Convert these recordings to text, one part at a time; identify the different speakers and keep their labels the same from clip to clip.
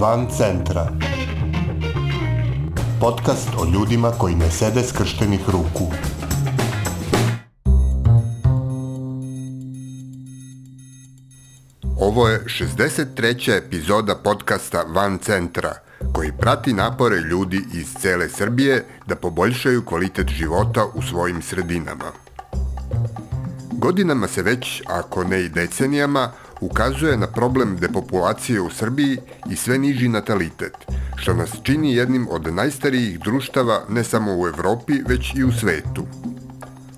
Speaker 1: Van centra. Podcast o ljudima koji ne sede skrštenih ruku. Ovo je 63. epizoda podcasta Van centra, koji prati napore ljudi iz cele Srbije da poboljšaju kvalitet života u svojim sredinama. Godinama se već, ako ne i decenijama, ukazuje na problem depopulacije u Srbiji i sve niži natalitet, što nas čini jednim od najstarijih društava ne samo u Evropi, već i u svetu.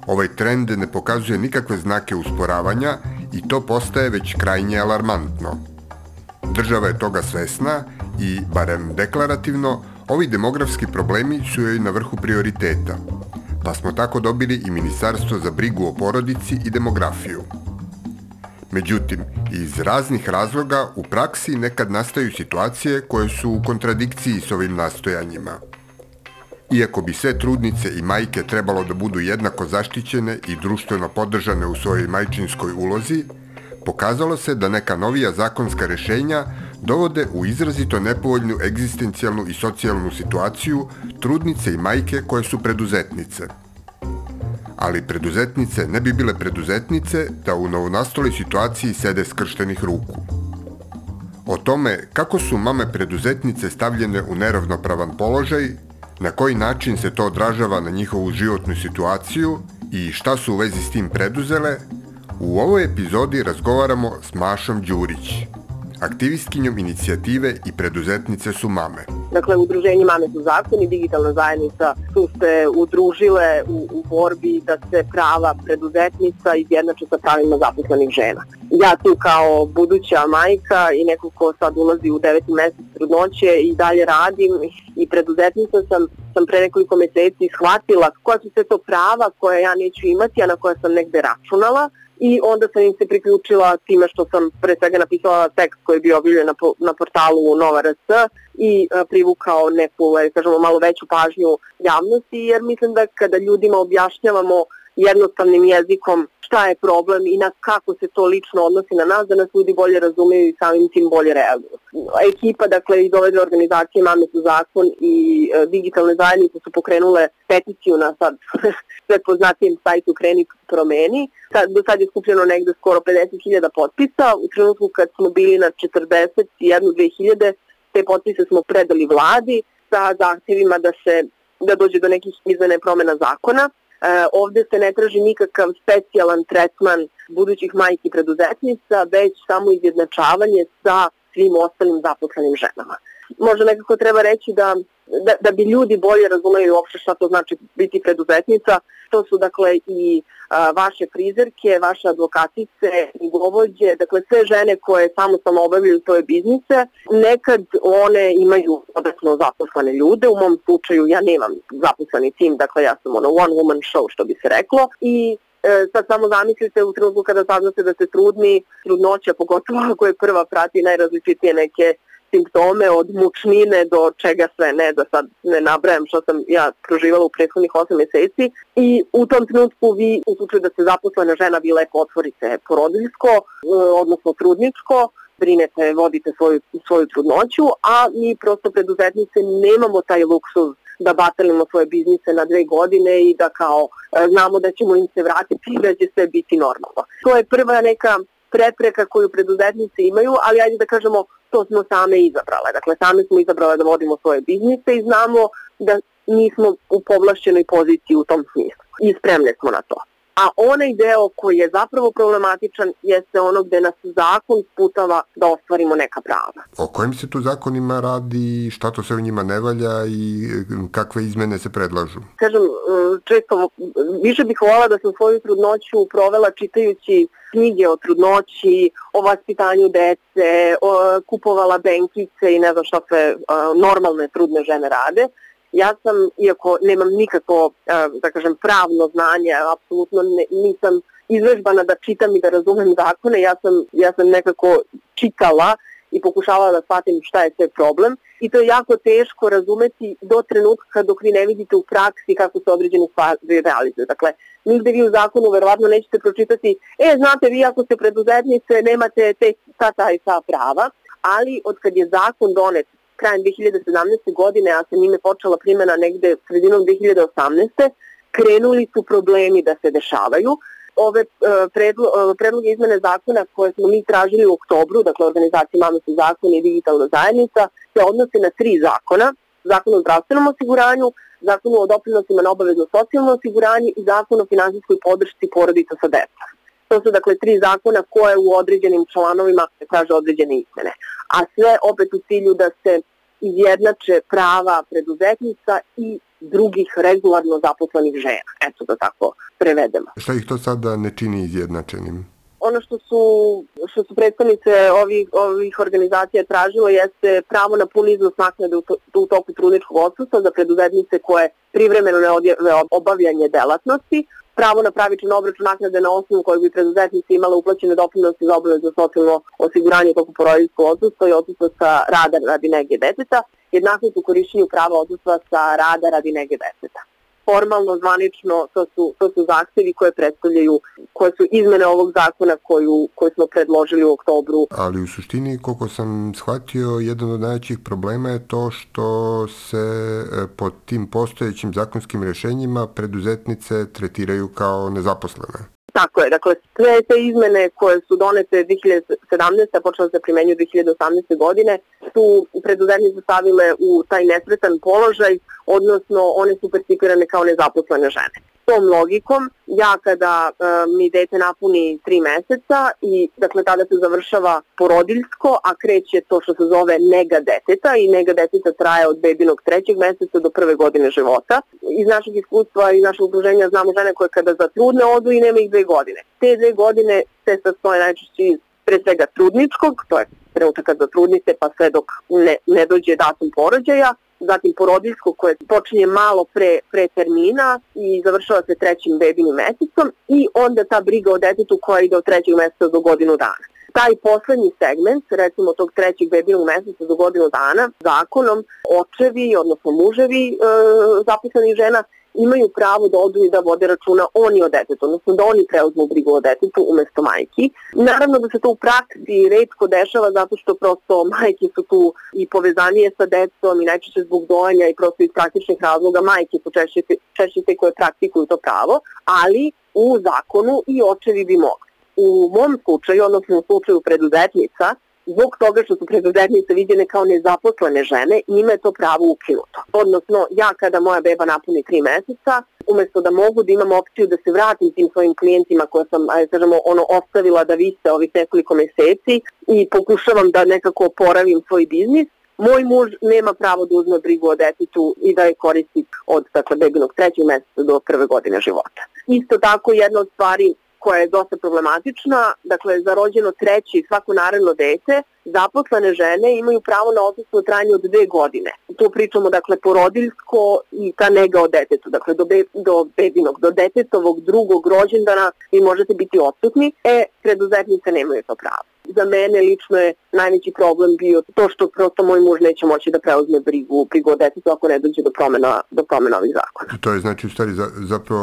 Speaker 1: Ovaj trend ne pokazuje nikakve znake usporavanja i to postaje već krajnje alarmantno. Država je toga svesna i, barem deklarativno, ovi demografski problemi su joj na vrhu prioriteta, pa smo tako dobili i Ministarstvo za brigu o porodici i demografiju – Međutim, iz raznih razloga u praksi nekad nastaju situacije koje su u kontradikciji s ovim nastojanjima. Iako bi sve trudnice i majke trebalo da budu jednako zaštićene i društveno podržane u svojoj majčinskoj ulozi, pokazalo se da neka novija zakonska rešenja dovode u izrazito nepovoljnu egzistencijalnu i socijalnu situaciju trudnice i majke koje su preduzetnice – ali preduzetnice ne bi bile preduzetnice da u novonastoloj situaciji sede skrštenih ruku. O tome kako su mame preduzetnice stavljene u neravnopravan položaj, na koji način se to odražava na njihovu životnu situaciju i šta su u vezi s tim preduzele, u ovoj epizodi razgovaramo s Mašom Đurić, aktivistkinjom inicijative i preduzetnice su mame.
Speaker 2: Dakle, udruženje Mame su zakon i digitalna zajednica su se udružile u, u borbi da se prava preduzetnica izjednače sa pravima zaposlenih žena. Ja tu kao buduća majka i neko ko sad ulazi u deveti mesec trudnoće i dalje radim i preduzetnica sam, sam pre nekoliko meseci shvatila koja su sve to prava koje ja neću imati, a na koja sam negde računala i onda sam im se priključila time što sam pre svega napisala tekst koji je bio objavljen na, na portalu Nova RS i a, privukao neku, kažemo, malo veću pažnju javnosti, jer mislim da kada ljudima objašnjavamo jednostavnim jezikom šta je problem i na kako se to lično odnosi na nas, da nas ljudi bolje razumeju i samim tim bolje reaguju. Ekipa, dakle, iz ove organizacije Mame su zakon i e, digitalne zajednice su pokrenule peticiju na sad sve poznatijem sajtu Kreni promeni. Sad, do sad je skupljeno negde skoro 50.000 potpisa. U trenutku kad smo bili na 41.000, te potpise smo predali vladi sa zahtjevima da se da dođe do nekih izmene promena zakona. E, ovde se ne traži nikakav specijalan tretman budućih majki preduzetnica, već samo izjednačavanje sa svim ostalim zaposlenim ženama. Možda nekako treba reći da, da, da bi ljudi bolje razumeli uopšte šta to znači biti preduzetnica, to su dakle i a, vaše frizerke, vaše advokatice, govođe, dakle sve žene koje samostalno obavljaju svoje biznise, nekad one imaju odnosno zaposlene ljude, u mom slučaju ja nemam zaposleni tim, dakle ja sam ono one woman show što bi se reklo. I E, sad samo zamislite u trenutku kada saznate da se trudni, trudnoća, pogotovo ako je prva prati najrazličitije neke simptome od mučnine do čega sve ne, da sad ne nabrajam što sam ja proživala u prethodnih 8 meseci i u tom trenutku vi u slučaju da se zaposlena žena vi lepo otvorite porodiljsko, e, odnosno trudničko, brinete, vodite svoju, svoju trudnoću, a mi prosto preduzetnice nemamo taj luksuz da batalimo svoje biznise na dve godine i da kao e, znamo da ćemo im se vratiti i da će sve biti normalno. To je prva neka prepreka koju preduzetnice imaju, ali ajde da kažemo to smo same izabrale. Dakle, same smo izabrale da vodimo svoje biznise i znamo da nismo u povlašćenoj poziciji u tom smislu i spremne smo na to. A onaj deo koji je zapravo problematičan jeste ono gde nas zakon sputava da ostvarimo neka prava.
Speaker 1: O kojim se tu zakonima radi, šta to sve u njima ne valja i kakve izmene se predlažu?
Speaker 2: Kažem, često, više bih volala da sam svoju trudnoću provela čitajući knjige o trudnoći, o vaspitanju dece, o, kupovala benkice i ne znam šta sve normalne trudne žene rade. Ja sam, iako nemam nikako, da kažem, pravno znanje, apsolutno ne, nisam izvežbana da čitam i da razumem zakone, ja sam, ja sam nekako čitala i pokušavala da shvatim šta je sve problem i to je jako teško razumeti do trenutka dok vi ne vidite u praksi kako se određene stvari realizuju. Dakle, nigde vi u zakonu verovatno nećete pročitati, e, znate, vi ako ste preduzetnice, nemate te, ta, ta i ta prava, ali od kad je zakon donet krajem 2017. godine, a sa njime počela primjena negde sredinom 2018. krenuli su problemi da se dešavaju. Ove e, predlo, e, predloge izmene zakona koje smo mi tražili u oktobru, dakle organizacija Mama se zakon i digitalna zajednica, se odnose na tri zakona. Zakon o zdravstvenom osiguranju, zakon o doprinosima na obavezno socijalno osiguranje i zakon o finansijskoj podršci porodica sa decom. To su dakle tri zakona koje u određenim članovima kaže određene izmene. A sve opet u cilju da se izjednače prava preduzetnica i drugih regularno zaposlenih žena. Eto da tako prevedemo.
Speaker 1: Šta ih to sada ne čini izjednačenim?
Speaker 2: Ono što su, što su predstavnice ovih, ovih organizacija tražilo jeste pravo na pun iznos naknade u, to, u toku trudničkog odsustva za preduzetnice koje privremeno ne obavljanje delatnosti, pravo na pravičan obračun naknade na osnovu kojeg bi preduzetnici imala uplaćene doprinose za obavezno socijalno osiguranje toku porodiljskog odsustva i odsustva sa rada radi nege deteta, jednakost u korišćenju prava odsustva sa rada radi nege deteta formalno, zvanično, to su, to su zahtevi koje predstavljaju, koje su izmene ovog zakona koju, koju smo predložili u oktobru.
Speaker 1: Ali u suštini, koliko sam shvatio, jedan od najvećih problema je to što se e, pod tim postojećim zakonskim rešenjima preduzetnice tretiraju kao nezaposlene.
Speaker 2: Tako je, dakle sve te izmene koje su donete 2017. a počela se primenju 2018. godine su preduzetnice stavile u taj nesretan položaj, odnosno one su percipirane kao nezaposlene žene tom logikom, ja kada e, mi dete napuni tri meseca i dakle tada se završava porodiljsko, a kreće to što se zove nega deteta i nega deteta traje od bebinog trećeg meseca do prve godine života. Iz našeg iskustva i našeg okruženja znamo žene koje kada zatrudne odu i nema ih dve godine. Te dve godine se sastoje najčešće iz pre svega trudničkog, to je trenutak kad zatrudnite pa sve dok ne, ne dođe datum porođaja, zatim porodiljsko koje počinje malo pre, pre termina i završava se trećim bebinim mesecom i onda ta briga o detetu koja ide od trećeg meseca do godinu dana. Taj poslednji segment, recimo tog trećeg bebinog meseca do godinu dana, zakonom očevi, odnosno muževi e, zaposlenih žena imaju pravo da odu i da vode računa oni o detetu, odnosno da oni preuzmu brigu o detetu umesto majki. Naravno da se to u praksi redko dešava zato što prosto majke su tu i povezanije sa decom i najčešće zbog dojanja i prosto iz praktičnih razloga majke su češće, češće te koje praktikuju to pravo, ali u zakonu i očevi bi mogli. U mom slučaju, odnosno u slučaju preduzetnica, zbog toga što su preduzetnice viđene kao nezaposlene žene, njima je to pravo ukinuto. Odnosno, ja kada moja beba napuni tri meseca, umesto da mogu da imam opciju da se vratim tim svojim klijentima koje sam, ajde kažemo, ono, ostavila da vise ovih nekoliko meseci i pokušavam da nekako oporavim svoj biznis, moj muž nema pravo da uzme brigu o detetu i da je koristi od dakle, bebinog trećeg meseca do prve godine života. Isto tako jedna od stvari koja je dosta problematična, dakle za rođeno treće i svako naredno dete, zaposlene žene imaju pravo na odsustvo trajanje od dve godine. Tu pričamo dakle porodiljsko i ta nega o detetu, dakle do, be, do bebinog, do detetovog drugog rođendana vi možete biti odsutni, e preduzetnice nemaju to pravo za mene lično je najveći problem bio to što prosto moj muž neće moći da preuzme brigu, brigu o detetu ako ne dođe do promena, do promena ovih zakona.
Speaker 1: To je znači u stvari za, zapravo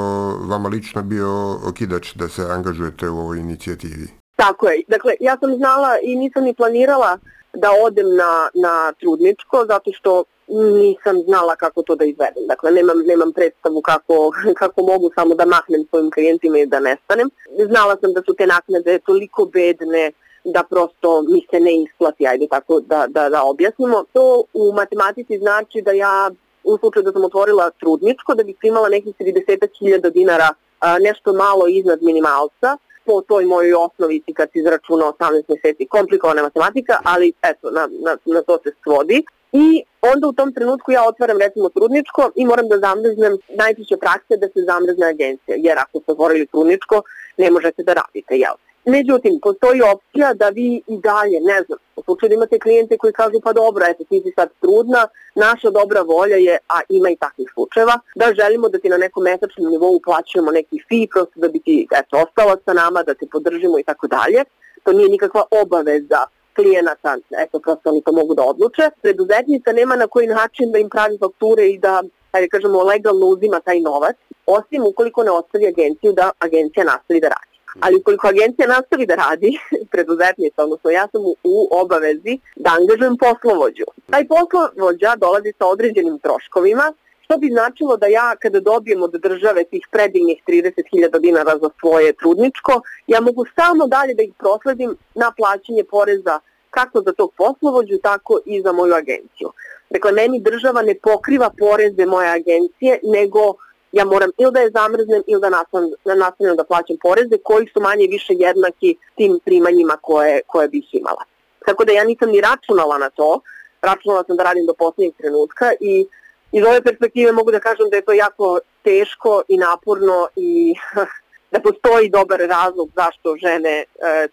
Speaker 1: vama lično bio okidač da se angažujete u ovoj inicijativi.
Speaker 2: Tako je. Dakle, ja sam znala i nisam ni planirala da odem na, na trudničko zato što nisam znala kako to da izvedem. Dakle, nemam, nemam predstavu kako, kako mogu samo da mahnem svojim klijentima i da nestanem. Znala sam da su te naknade toliko bedne, da prosto mi se ne isplati, ajde tako da, da, da objasnimo. To u matematici znači da ja u slučaju da sam otvorila trudničko, da bih primala nekih 30.000 dinara, a, nešto malo iznad minimalca, po toj mojoj osnovici kad se izračuna 18 meseci komplikovana matematika, ali eto, na, na, na to se svodi. I onda u tom trenutku ja otvaram recimo trudničko i moram da zamrznem najčešće prakse da se zamrzne agencija, jer ako ste otvorili trudničko ne možete da radite, jel? Međutim, postoji opcija da vi i dalje, ne znam, u slučaju da imate klijente koji kažu pa dobro, eto ti si sad trudna, naša dobra volja je, a ima i takvih slučajeva, da želimo da ti na nekom mesečnom nivou uplaćujemo neki fee, prosto da bi ti eto, ostala sa nama, da te podržimo i tako dalje. To nije nikakva obaveza klijenata, eto prosto oni to mogu da odluče. Preduzetnica nema na koji način da im pravi fakture i da, ajde kažemo, legalno uzima taj novac, osim ukoliko ne ostavi agenciju da agencija nastavi da radi Ali ukoliko agencija nastavi da radi, preduzetnica, odnosno ja sam u obavezi da angažujem poslovođu. Taj poslovođa dolazi sa određenim troškovima, što bi značilo da ja kada dobijem od države tih predivnih 30.000 dinara za svoje trudničko, ja mogu stalno dalje da ih prosledim na plaćanje poreza kako za tog poslovođu, tako i za moju agenciju. Dakle, meni država ne pokriva poreze moje agencije, nego ja moram ili da je zamrznem ili da nastavim, da nastavim da plaćam poreze koji su manje više jednaki tim primanjima koje, koje bih imala. Tako da ja nisam ni računala na to, računala sam da radim do poslednjeg trenutka i iz ove perspektive mogu da kažem da je to jako teško i naporno i da postoji dobar razlog zašto žene e,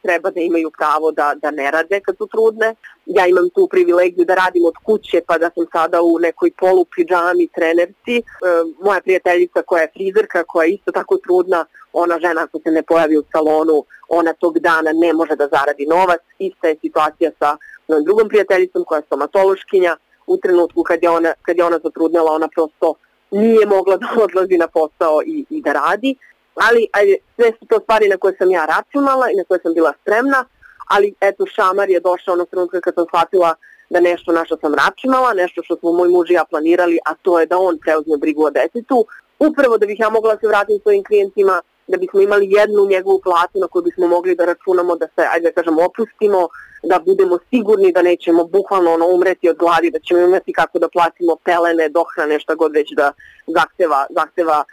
Speaker 2: treba da imaju pravo da, da ne rade kad su trudne. Ja imam tu privilegiju da radim od kuće pa da sam sada u nekoj polu pidžami trenerci. E, moja prijateljica koja je frizerka, koja je isto tako trudna, ona žena ako se ne pojavi u salonu, ona tog dana ne može da zaradi novac. Ista je situacija sa drugom prijateljicom koja je stomatološkinja. U trenutku kad je ona, kad je ona zatrudnela, ona prosto nije mogla da odlazi na posao i, i da radi ali ajde, sve su to stvari na koje sam ja računala i na koje sam bila spremna, ali eto šamar je došao onog trenutka kad sam shvatila da nešto na što sam računala, nešto što smo moj muž i ja planirali, a to je da on preuzme brigu o detetu, upravo da bih ja mogla da se vratiti svojim klijentima, da bismo imali jednu njegovu platu na koju bismo mogli da računamo, da se, ajde da kažem, opustimo, da budemo sigurni da nećemo bukvalno ono umreti od gladi, da ćemo imati kako da platimo pelene, dohrane, šta god već da zahteva, zahteva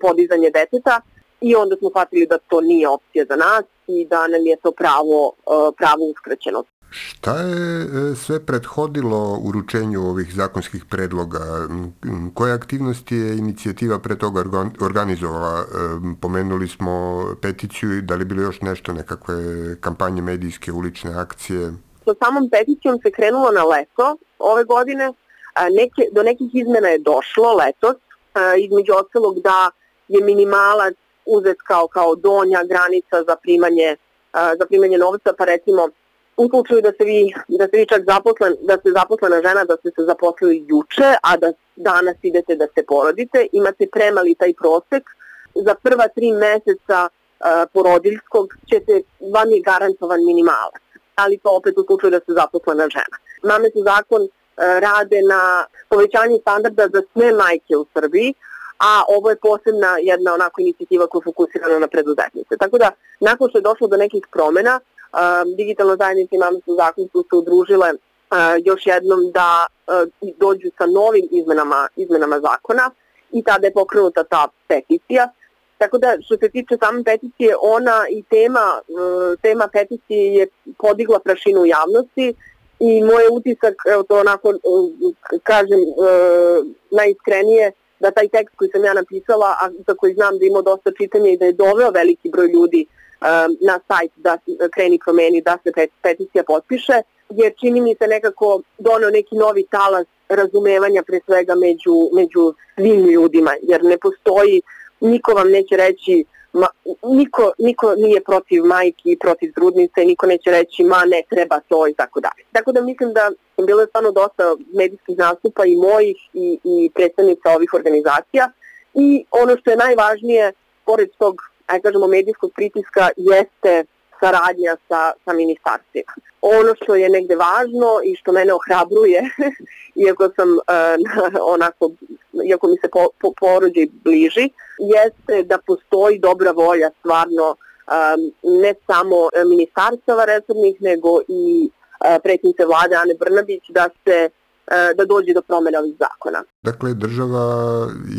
Speaker 2: podizanje deteta i onda smo shvatili da to nije opcija za nas i da nam je to pravo, pravo uskraćeno.
Speaker 1: Šta je e, sve prethodilo uručenju ovih zakonskih predloga? Koje aktivnosti je inicijativa pre toga organizovala? E, pomenuli smo peticiju da li bilo još nešto, nekakve kampanje medijske, ulične akcije?
Speaker 2: Sa samom peticijom se krenulo na leto ove godine. Neke, do nekih izmena je došlo letos, između ostalog da je minimalac uzet kao, kao donja granica za primanje, za primanje novca, pa recimo u slučaju da se vi, da se vi čak zaposlen, da ste zaposlena žena, da ste se zaposlili juče, a da danas idete da se porodite, imate premali taj prosek, za prva tri meseca uh, porodiljskog ćete, vam je garantovan minimalac, ali to opet u slučaju da ste zaposlena žena. Mame su zakon rade na povećanju standarda za sve majke u Srbiji, a ovo je posebna jedna onako inicijativa koja je fokusirana na preduzetnice. Tako da, nakon što je došlo do nekih promena, digitalna zajednica i mame su zakon su se udružile još jednom da dođu sa novim izmenama, izmenama zakona i tada je pokrenuta ta peticija. Tako da, što se tiče same peticije, ona i tema, tema peticije je podigla prašinu u javnosti i moj utisak, evo to onako kažem najiskrenije, da taj tekst koji sam ja napisala, a za koji znam da ima dosta čitanja i da je doveo veliki broj ljudi na sajt da kreni promeni, da se peticija potpiše, jer čini mi se nekako doneo neki novi talas razumevanja pre svega među, među svim ljudima, jer ne postoji, niko vam neće reći ma, niko, niko nije protiv majki i protiv trudnice, niko neće reći ma ne treba to i tako dalje. Tako da mislim da bilo je stvarno dosta medijskih nastupa i mojih i, i predstavnica ovih organizacija i ono što je najvažnije, pored tog, aj kažemo, medijskog pritiska, jeste saradnja sa, sa ministarstvima. Ono što je negde važno i što mene ohrabruje, iako sam uh, onako, iako mi se po, po, porođaj bliži, jeste da postoji dobra volja stvarno um, ne samo ministarstava resornih, nego i uh, predsjednice vlade Ane Brnabić da se da dođe do promene ovih zakona.
Speaker 1: Dakle, država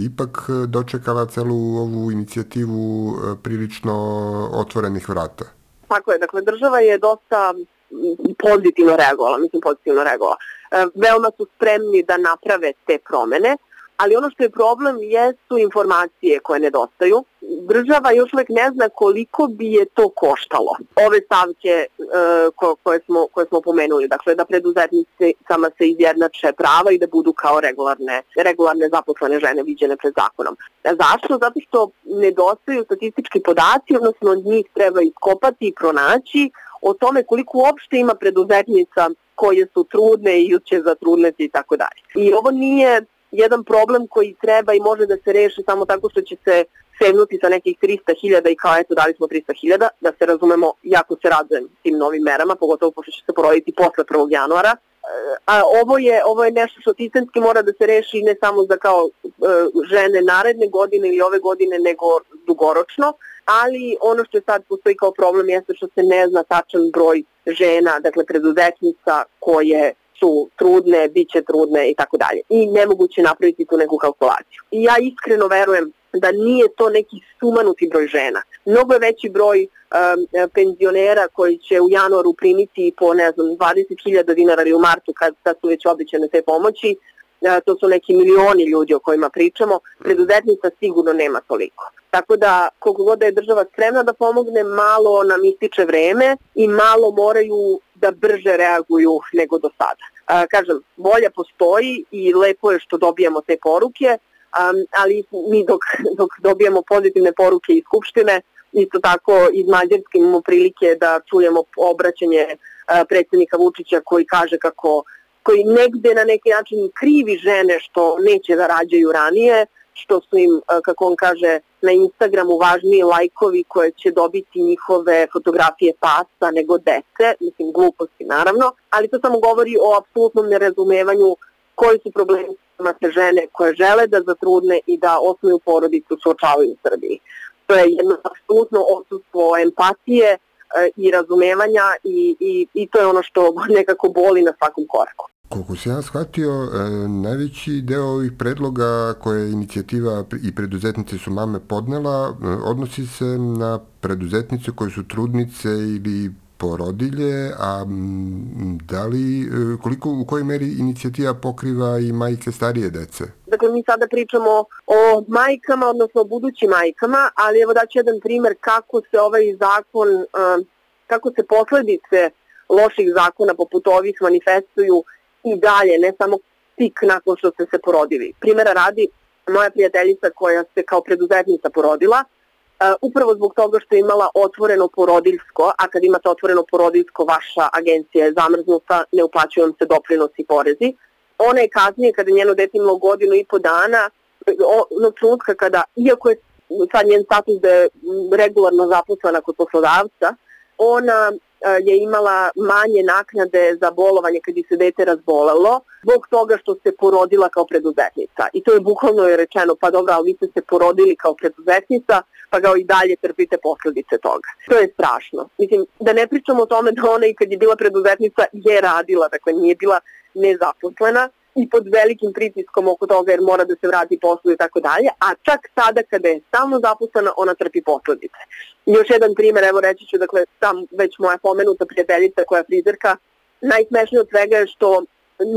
Speaker 1: ipak dočekala celu ovu inicijativu prilično otvorenih vrata.
Speaker 2: Tako je, dakle država je dosta pozitivno reagovala, mislim pozitivno reagovala. E, veoma su spremni da naprave te promene, ali ono što je problem jesu informacije koje nedostaju. Država još uvek ne zna koliko bi je to koštalo. Ove stavke uh, koje, smo, koje smo pomenuli, dakle da preduzetnici sama se izjednače prava i da budu kao regularne, regularne zaposlene žene viđene pred zakonom. Zašto? Zato što nedostaju statistički podaci, odnosno njih treba iskopati i pronaći o tome koliko uopšte ima preduzetnica koje su trudne i juče za trudneci i tako dalje. I ovo nije jedan problem koji treba i može da se reši samo tako što će se sevnuti sa nekih 300.000 i kao eto dali smo 300.000, da se razumemo, jako se radujem tim novim merama, pogotovo pošto će se poroditi posle 1. januara, a ovo je, ovo je nešto što sistemski mora da se reši ne samo za kao e, žene naredne godine ili ove godine, nego dugoročno, ali ono što je sad postoji kao problem jeste što se ne zna tačan broj žena, dakle preduzetnica koje su trudne, bit će trudne i tako dalje. I nemoguće napraviti tu neku kalkulaciju. I ja iskreno verujem da nije to neki sumanuti broj žena. Mnogo je veći broj um, penzionera koji će u januaru primiti po, ne znam, 20.000 dinara ili u martu kad, kad su već običane te pomoći. Uh, to su neki milioni ljudi o kojima pričamo. Preduzetnica sigurno nema toliko. Tako da, koliko god da je država spremna da pomogne, malo nam ističe vreme i malo moraju da brže reaguju nego do sada. Uh, kažem, volja postoji i lepo je što dobijamo te poruke, um, ali mi dok, dok dobijemo pozitivne poruke iz Skupštine, isto tako iz Mađarske imamo prilike da čujemo obraćanje uh, predsednika Vučića koji kaže kako koji negde na neki način krivi žene što neće da rađaju ranije, što su im, kako on kaže, na Instagramu važniji lajkovi koje će dobiti njihove fotografije pasa nego dece, mislim gluposti naravno, ali to samo govori o apsolutnom nerazumevanju koji su problemi se žene koje žele da zatrudne i da osnuju porodicu suočavaju u Srbiji. To je jedno apsolutno odsustvo empatije e, i razumevanja i, i, i to je ono što nekako boli na svakom koraku.
Speaker 1: Koliko se ja shvatio, e, najveći deo ovih predloga koje inicijativa i preduzetnice su mame podnela e, odnosi se na preduzetnice koje su trudnice ili porodilje, a da li, e, koliko, u kojoj meri inicijativa pokriva i majke starije dece?
Speaker 2: Dakle, mi sada pričamo o majkama, odnosno o budućim majkama, ali evo daću jedan primer kako se ovaj zakon, kako se posledice loših zakona poput ovih manifestuju i dalje, ne samo tik nakon što ste se porodili. Primera radi, moja prijateljica koja se kao preduzetnica porodila, Uh, upravo zbog toga što je imala otvoreno porodiljsko, a kad imate otvoreno porodiljsko, vaša agencija je zamrznuta, ne uplaćuju vam se doprinosi i porezi. Ona je kasnije, kada je njeno dete imalo godinu i po dana, onog trenutka kada, iako je sad njen status da je regularno zaposlena kod poslodavca, ona je imala manje naknade za bolovanje kad se dete razbolelo, zbog toga što se porodila kao preduzetnica. I to je bukvalno je rečeno, pa dobro, ali vi ste se porodili kao preduzetnica, pa kao i dalje trpite posledice toga. To je strašno. Mislim, da ne pričamo o tome da ona i kad je bila preduzetnica je radila, dakle nije bila nezaposlena, i pod velikim pritiskom oko toga jer mora da se vrati poslu i tako dalje, a čak sada kada je stalno zaposlena, ona trpi posledice. Još jedan primer, evo reći ću, dakle, tam već moja pomenuta prijateljica koja je frizerka, najsmešnije od svega je što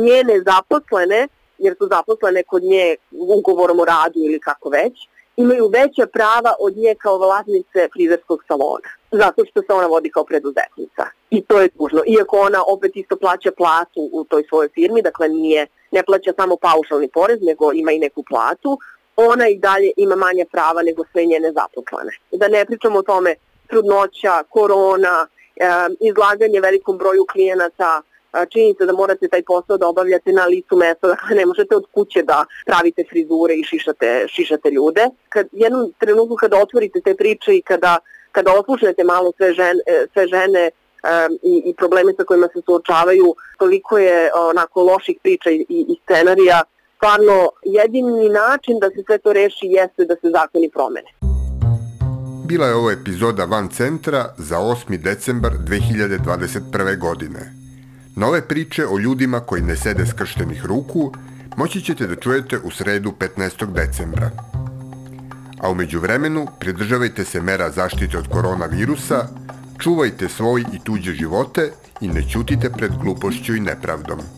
Speaker 2: njene zaposlene, jer su zaposlene kod nje ugovorom o radu ili kako već, imaju veća prava od nje kao vlasnice frizerskog salona, zato što se ona vodi kao preduzetnica. I to je tužno. Iako ona opet isto plaća platu u toj svojoj firmi, dakle nije, ne plaća samo paušalni porez, nego ima i neku platu, ona i dalje ima manje prava nego sve njene zaposlene. Da ne pričamo o tome trudnoća, korona, izlaganje velikom broju klijenata, činjenica da morate taj posao da obavljate na licu mesta, dakle ne možete od kuće da pravite frizure i šišate, šišate ljude. Kad jednom trenutku kada otvorite te priče i kada, kada oslušnete malo sve žene, sve žene um, i, i probleme sa kojima se suočavaju, koliko je onako loših priča i, i scenarija, stvarno jedini način da se sve to reši jeste da se zakoni promene.
Speaker 1: Bila je ovo epizoda Van Centra za 8. decembar 2021. godine. Nove priče o ljudima koji ne sede skrštenih ruku moći ćete da čujete u sredu 15. decembra. A umeđu vremenu pridržavajte se mera zaštite od koronavirusa, čuvajte svoj i tuđe živote i ne ćutite pred glupošću i nepravdom.